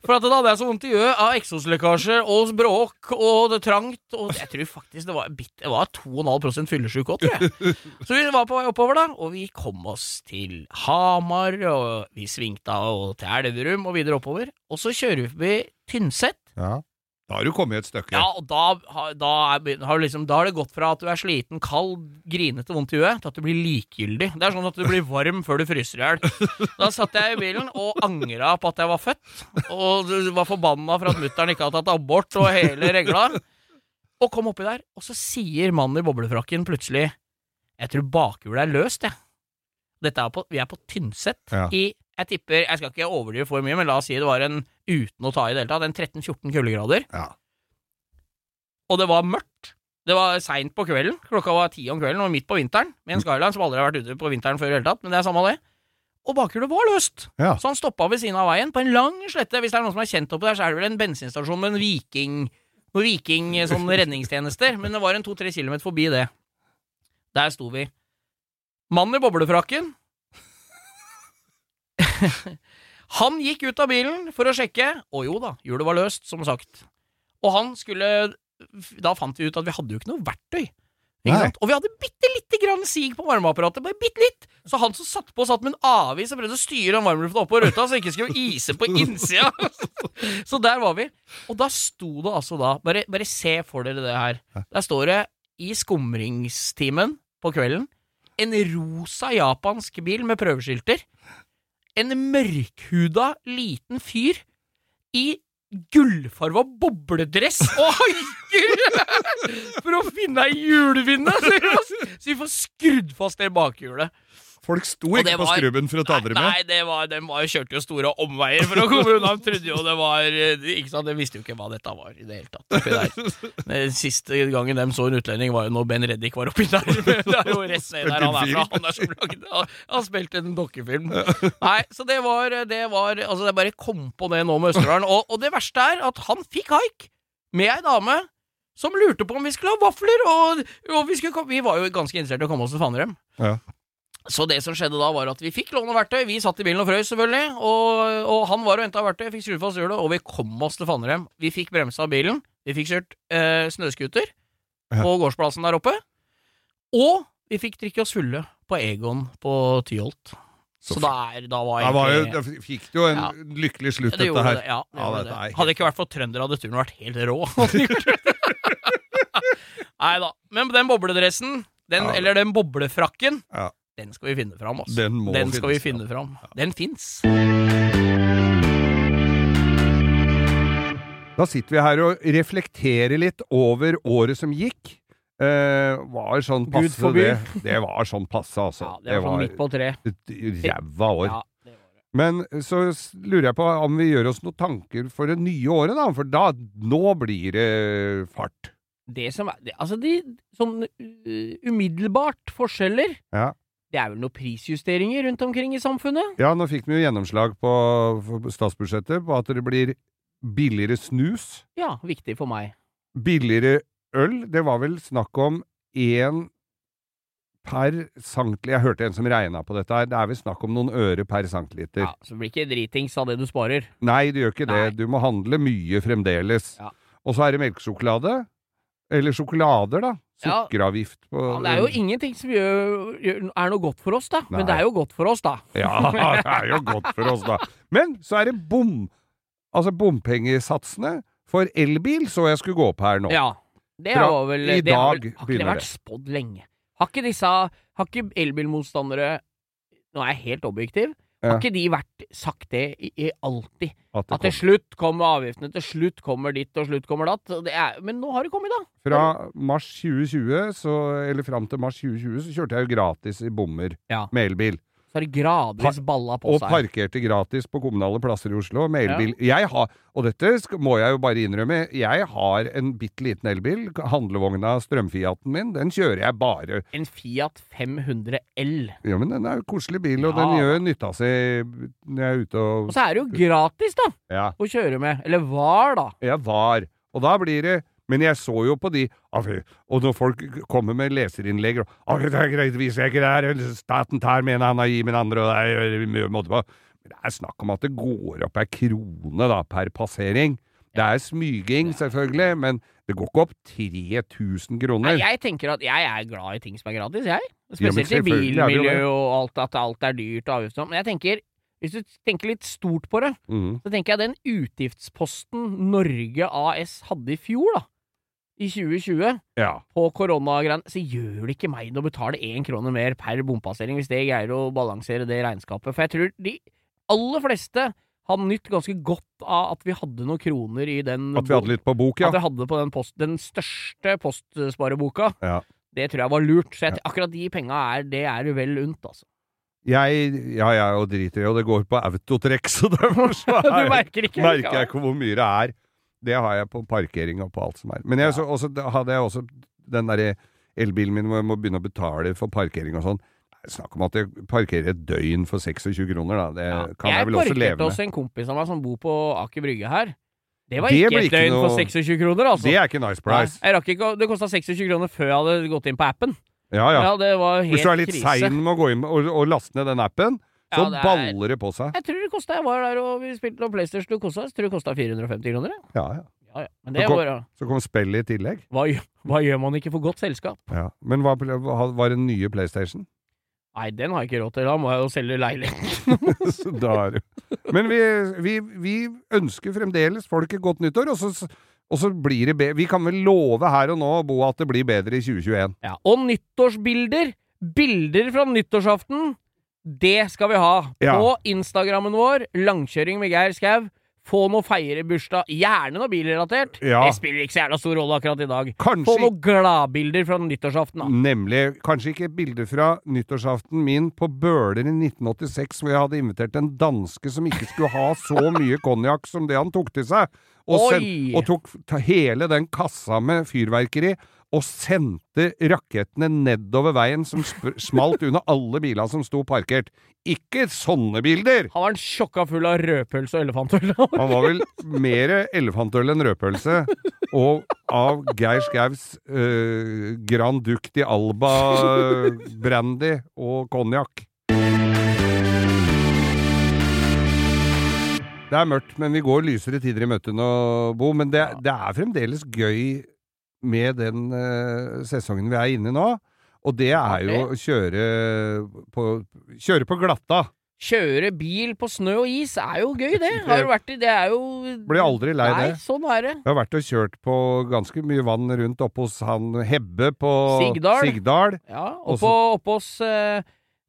For at da hadde jeg så vondt i øyet av eksoslekkasje og bråk og det trangt. Og jeg tror faktisk det var, det var 2,5 fyllesyk òg, tror jeg. Så vi var på vei oppover, da, og vi kom oss til Hamar, og vi svingte av til Elverum og videre oppover. Og så kjører vi forbi Tynset. Ja. Da har du kommet et stykke. Ja, og da, har- da, er, har du liksom, da har det gått fra at du er sliten, kald, grinete, vondt i huet, til at du blir likegyldig. Det er sånn at du blir varm før du fryser i hjel. Da satt jeg i bilen og angra på at jeg var født, og var forbanna for at mutter'n ikke hadde tatt abort og hele regla. Og kom oppi der, og så sier mannen i boblefrakken plutselig Jeg tror bakhjulet er løst, jeg. Dette er på, vi er på Tynset Ja. i Jeg tipper, jeg skal ikke overdrive for mye, men la oss si det var en uten å ta i det hele tatt, en 13-14 kuldegrader. Ja. Og det var mørkt. Det var seint på kvelden. Klokka var ti om kvelden og midt på vinteren. Med en Skyline som aldri har vært ute på vinteren før i det hele tatt. Men det er samme det. Og bakhjulet var løst. Ja. Så han stoppa ved siden av veien på en lang slette. Hvis det er noen som er kjent oppi der, så er det vel en bensinstasjon med en Viking Noen Viking sånn redningstjenester. Men det var en to-tre kilometer forbi det. Der sto vi. Mannen i boblefrakken. han gikk ut av bilen for å sjekke. og jo da, hjulet var løst, som sagt. Og han skulle Da fant vi ut at vi hadde jo ikke noe verktøy. Ikke sant? Og vi hadde bitte lite grann sig på varmeapparatet. Bare bitte litt. Så han som satt på, satt med en avis og prøvde å styre den varmelufta opp på ruta, så det ikke skulle ise på innsida. så der var vi. Og da sto det altså da Bare, bare se for dere det her. Der står det i skumringstimen på kvelden en rosa japansk bil med prøveskilter. En mørkhuda liten fyr i gullfarva bobledress og haiker for å finne ei får- så vi får skrudd fast det bakhjulet. Folk sto ikke var, på skrubben for å ta dere med. Nei, det var, de var, kjørte jo store omveier for å komme unna. De trodde jo det var eh, Ikke sant, De visste jo ikke hva dette var i det hele tatt. Den siste gangen de så en utlending, var jo når Ben Reddik var oppi der. Det er jo rett ned der han er fra. Han er som lagde Han han spilte en dokkefilm. Nei, så det var, det var Altså, jeg bare kom på det nå med Østerdalen. Og, og det verste er at han fikk haik med ei dame som lurte på om vi skulle ha vafler, og, og vi, skulle, vi var jo ganske interessert i å komme oss til Fanerem. Ja. Så det som skjedde da, var at vi fikk låne verktøy. Vi satt i bilen og frøs, selvfølgelig. Og, og han var og henta verktøy, fikk skrudd fast hjulet, og vi kom oss til Fannrem. Vi fikk bremsa bilen. Vi fikk kjørt eh, snøscooter på gårdsplassen der oppe. Og vi fikk drikke oss fulle på Egon på Tyholt. Så, Så der, da var Da, var jo, egentlig da fikk det jo en Ja. lykkelig slutt, det dette her. det, ja, det Ja, det. helt- Hadde det ikke vært for trøndere, hadde turen vært helt rå. Nei da. Men den bobledressen, den, eller den boblefrakken, Ja. Den skal vi finne fram. Altså. Den må skal vi finne fram. Den fins. Da sitter vi her og reflekterer litt over året som gikk. Eh, var sånn Gud passe, forby. det. Det var sånn passe, altså. Ja, det var sånn midt på tre. et ræva år. Ja, det var det. Men så lurer jeg på om vi gjør oss noen tanker for det nye året, da. For da, nå blir det fart. det som er det, Altså, de sånn uh, umiddelbart forskjeller Ja. Det er vel noen prisjusteringer rundt omkring i samfunnet? Ja, nå fikk vi jo gjennomslag på, statsbudsjettet på at det blir billigere snus, Ja, viktig for meg. billigere øl. Det var vel snakk om én per centiliter Jeg hørte en som regna på dette her. Det er vel snakk om noen øre per centiliter. Ja, Så blir ikke dritings av det du sparer. Nei, det gjør ikke det. Du må handle mye fremdeles. Ja. Og så er det melkesjokolade. Eller sjokolader, da. Sukkeravgift på Ja, det er jo ingenting som gjør, gjør, er noe godt for oss, da. Nei. Men det er jo godt for oss, da. Ja, det er jo godt for oss, da. Men så er det bom... Altså bompengesatsene for elbil så jeg skulle gå opp her nå. Ja. Det Fra var vel i det har vel- dag Har ikke det vært spådd lenge? Har ikke disse Har ikke elbilmotstandere Nå er jeg helt objektiv. Ja. Har ikke de vært sagt det i, i alltid? At det At til slutt kommer avgiftene, til slutt kommer ditt, og slutt kommer datt. Det er, men nå har det kommet, da. Fra mars 2020, så, eller fram til mars 2020, så kjørte jeg jo gratis i bommer Ja. med elbil. Så har det gradvis balla på Og seg. parkerte gratis på kommunale plasser i Oslo med elbil. Jeg har, og dette må jeg jo bare innrømme, jeg har en bitte liten elbil. Handlevogna strømfiaten min, den kjører jeg bare. En Fiat 500 L. Ja, men den er jo koselig bil, og Ja. den gjør nytta si når jeg er ute og Og så er det jo gratis, da, Ja, å kjøre med. Eller var, da. Ja, var. Og da blir det men jeg så jo på de Og når folk kommer med leserinnlegg og 'Det er greit, viser jeg ikke det her, staten tar med en han og gir med en andre', og det er måte på Men det er snakk om at det går opp ei krone da, per passering. Det er smyging, selvfølgelig, men det går ikke opp 3000 kroner. Nei, jeg tenker at jeg er glad i ting som er gratis, jeg. Ja, Spesielt i vi jo bilmiljø og alt, at alt er dyrt og avgiftssomt. Men jeg tenker, hvis du tenker litt stort på det, mm. så tenker jeg den utgiftsposten Norge AS hadde i fjor, da, i 2020, Ja. på koronagreiene, så gjør det ikke meg noe å betale én krone mer per bompassering, hvis det greier å balansere det regnskapet. For jeg tror de aller fleste har nytt ganske godt av at vi hadde noen kroner i den At vi hadde litt på bok, ja. At vi hadde på den, post, den største postspareboka. Ja. Det tror jeg var lurt. Så jeg, akkurat de penga er, det er vel unt, altså. Jeg, ja, jeg og driter i, og det går på autotrekk, så derfor så Du er, merker ikke merker jeg ikke hvor mye det er. Det har jeg på parkering og på alt som er. Men jeg, Ja. så, også, hadde jeg også den derre elbilen min hvor jeg må begynne å betale for parkering og sånn. Snakk om at jeg parkerer et døgn for 26 kroner, da. Det Ja. kan jeg, vel også leve med. Jeg parkerte også hos en kompis av meg som bor på Aker Brygge her. Det var ikke det et døgn for 26 kroner, altså. Det er ikke nice price. Nei, jeg ikke, det kosta 26 kroner før jeg hadde gått inn på appen. Ja, ja. Ja, det var helt Hvis du er litt sein med å gå inn og, og laste ned den appen, så Ja, det er- baller det på seg. Jeg tror det kosta Jeg var der og vi spilte noen PlayStation, kosta, jeg tror det kosta 450 kroner. jeg. Ja, ja. Ja, ja. Men det Så kom- var Så kom spillet i tillegg. hva, hva gjør man ikke for godt selskap? Ja. Men hva hva var det nye PlayStation? Nei, den har jeg ikke råd til. Da må jeg jo selge leiligheten. Så da er det Men vi, vi, vi ønsker fremdeles folk et godt nyttår, og så, og så blir det bedre. Vi kan vel love her og nå, Bo, at det blir bedre i 2021. Ja, og nyttårsbilder, bilder fra nyttårsaften, det skal vi ha. Ja. På Instagrammen vår, Langkjøring med Geir Skau. Få noe feirebursdag, gjerne noe bilrelatert. Ja. Det spiller ikke så jævla stor rolle akkurat i dag. Få Kanskje noen gladbilder fra nyttårsaften, da. Nemlig. Kanskje ikke bilder fra nyttårsaften min på Bøler i 1986, hvor jeg hadde invitert en danske som ikke skulle ha så mye konjakk som det han tok til seg, og, send, og tok hele den kassa med fyrverkeri. Og sendte rakettene nedover veien som smalt under alle bilene som sto parkert. Ikke sånne bilder! Han var en sjokka full av rødpølse og elefantøl. Han var vel mer elefantøl enn rødpølse. Og av Geir Skaus uh, Grand Duc di Alba brandy og konjakk. Det er mørkt, men vi går lysere tider i møte nå, Bo. Men det, det er fremdeles gøy med den eh, sesongen vi er inne i nå. Og det er jo å kjøre på, kjøre på glatta. Kjøre bil på snø og is er jo gøy, det. Har jo vært i Det er jo Blir aldri lei Nei, det. sånn er det. Jeg har vært og kjørt på ganske mye vann rundt oppe hos han Hebbe på Sigdal. Sigdal. Ja, på oppe hos eh,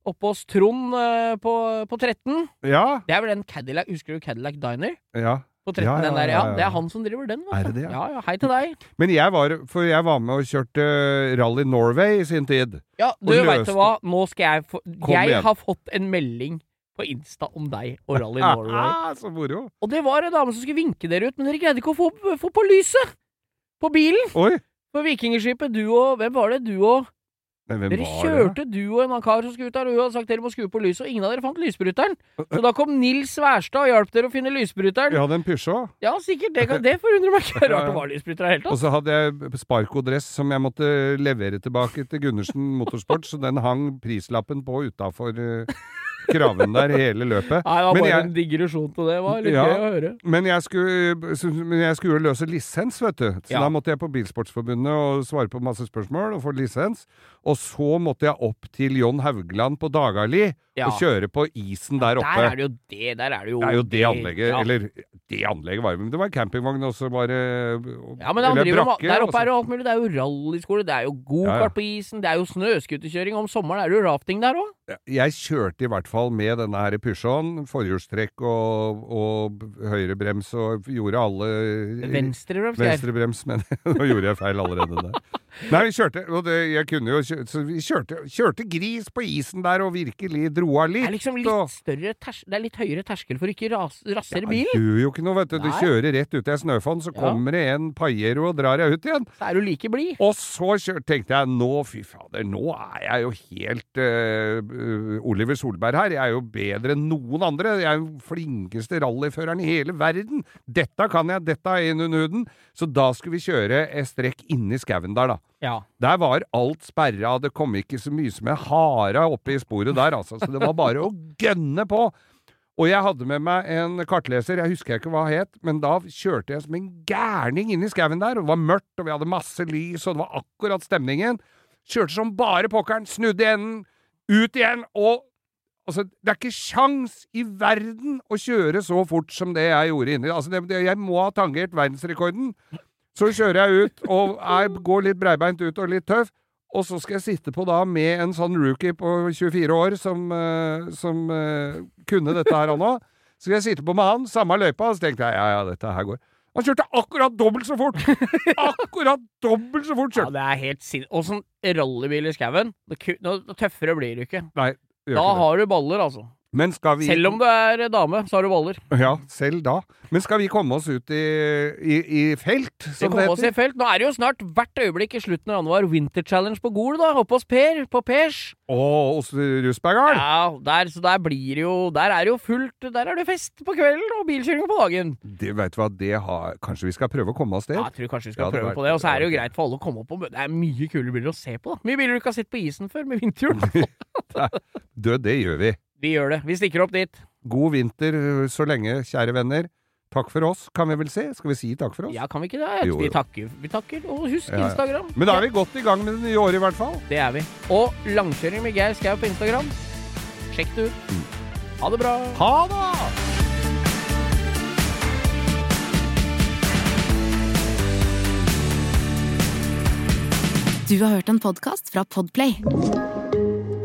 Oppe hos Trond eh, på, på 13. Ja, Det er vel den Cadillac Husker du Cadillac Diner? ja. På 13, Ja, ja, den der, ja. Det er han som driver den. Er det det, ja? Ja. Hei til deg. Men jeg var, for jeg var med og kjørte Rally Norway i sin tid. Ja, du veit du hva, nå skal jeg få Jeg igjen. har fått en melding på Insta om deg og Rally Norway. Så moro. Og det var en dame som skulle vinke dere ut, men dere greide ikke å få, få på lyset! På bilen! Oi! På Vikingskipet, du og Hvem var det? Du og Men hvem Dere var det? kjørte, du og en annen kar som skulle ut der, og hun hadde sagt dere må skru på lyset, og ingen av dere fant lysbryteren. Så da kom Nils Wærstad og hjalp dere å finne lysbryteren. Vi hadde en pysjå. Ja, sikkert. Det, kan- det forundrer meg ikke. Rart det var lysbryter i det hele Og så hadde jeg sparkodress som jeg måtte levere tilbake til Gundersen Motorsport, så den hang prislappen på utafor kraven der hele løpet. Nei, det var Men bare jeg- en digresjon til det. Det var litt Ja. gøy å høre. Men jeg skulle, men jeg skulle jo løse lisens, vet du. Så Ja. da måtte jeg på Bilsportsforbundet og svare på masse spørsmål og få lisens. Og så måtte jeg opp til John Haugland på Dagali Ja. og kjøre på isen der oppe. Der er det jo det. Der er det jo Det er jo det anlegget, ja. eller det anlegget var jo Men det var campingvogn, også, bare Ja, men driver, brakke, der oppe er det alt mulig. Det er jo rallyskole, det er jo gokart på isen, det er jo snøscooterkjøring. Om sommeren er det jo rafting der òg. Jeg kjørte i hvert fall med denne her Peugeoten, forhjulstrekk og, og høyrebrems, og gjorde alle Venstrebrems. Venstrebrems, men nå gjorde jeg feil allerede der. Nei, vi kjørte, og det, jeg kunne jo kjø- Så vi kjørte, kjørte gris på isen der og virkelig dro av Det litt. er liksom litt større ters Det er litt høyere terskel for å ikke ras rasere Ja, du gjør jo ikke noe, vet du. Du Nei. kjører rett ut i ei snøfonn, så Ja. kommer det en paiero og drar deg ut igjen. Så er du like blid. Og så kjør, tenkte jeg nå, fy fader, nå er jeg jo helt uh, Oliver Solberg her. Jeg er jo bedre enn noen andre. Jeg er jo flinkeste rallyføreren i hele verden. Dette kan jeg, dette er inn under huden. Så da skulle vi kjøre et strekk inni skauen der, da. Ja. Der var alt sperra, det kom ikke så mye som en hare oppe i sporet der, altså. Så det var bare å gønne på. Og jeg hadde med meg en kartleser, jeg husker ikke hva han het, men da kjørte jeg som en gærning inn i skauen der, og det var mørkt, og vi hadde masse lys, og det var akkurat stemningen. Kjørte som bare pokkeren, snudde i enden, ut igjen, og Altså, det er ikke sjans i verden å kjøre så fort som det jeg gjorde inni. Altså, det, det, jeg må ha tangert verdensrekorden. Så kjører jeg ut, og jeg går litt breibeint ut og litt tøff. Og så skal jeg sitte på da med en sånn rookie på 24 år som, eh, som uh, kunne dette her han òg. Så skal jeg sitte på med han, samme løypa, og så tenkte jeg ja, ja, dette her går. Han kjørte akkurat dobbelt så fort! Akkurat dobbelt så fort kjørte ja, det er helt sin... Og sånn rallybil i skauen, tøffere blir du ikke. Nei, Da ikke har du baller, altså. Vi Selv om du er dame, så har du baller. Ja, selv da. Men skal vi komme oss ut i, i, i felt, som det heter? oss i felt. Nå er det jo snart hvert øyeblikk i slutten av januar Winter Challenge på Gol, da. Oppe hos Per, på Pers. Og hos Rusbergarden? Ja, der, så der blir jo Der er det jo fullt Der er det fest på kvelden og bilkjøring på dagen. Det vet du hva, det har Kanskje vi skal prøve å komme oss dit? Ja, jeg tror kanskje vi skal Ja, prøve vært... på det. Og så er det jo greit for alle å komme opp og. Det er mye kule biler å se på, da. Mye biler du ikke har sett på isen før, med vinterhjul. Død, det gjør vi. Vi gjør det. Vi stikker opp dit. God vinter så lenge, kjære venner. Takk for oss, kan vi vel si? Skal vi si takk for oss? Ja, kan vi ikke det? Jo, Vi takker. Vi takker. Og husk Ja, ja. Instagram. Men da er vi godt i gang med det nye året, i hvert fall. Det er vi. Og langkjøring med Geir Skau på Instagram. Sjekk det ut. Mm. Ha det bra. Ha det! Du har hørt en podkast fra Podplay.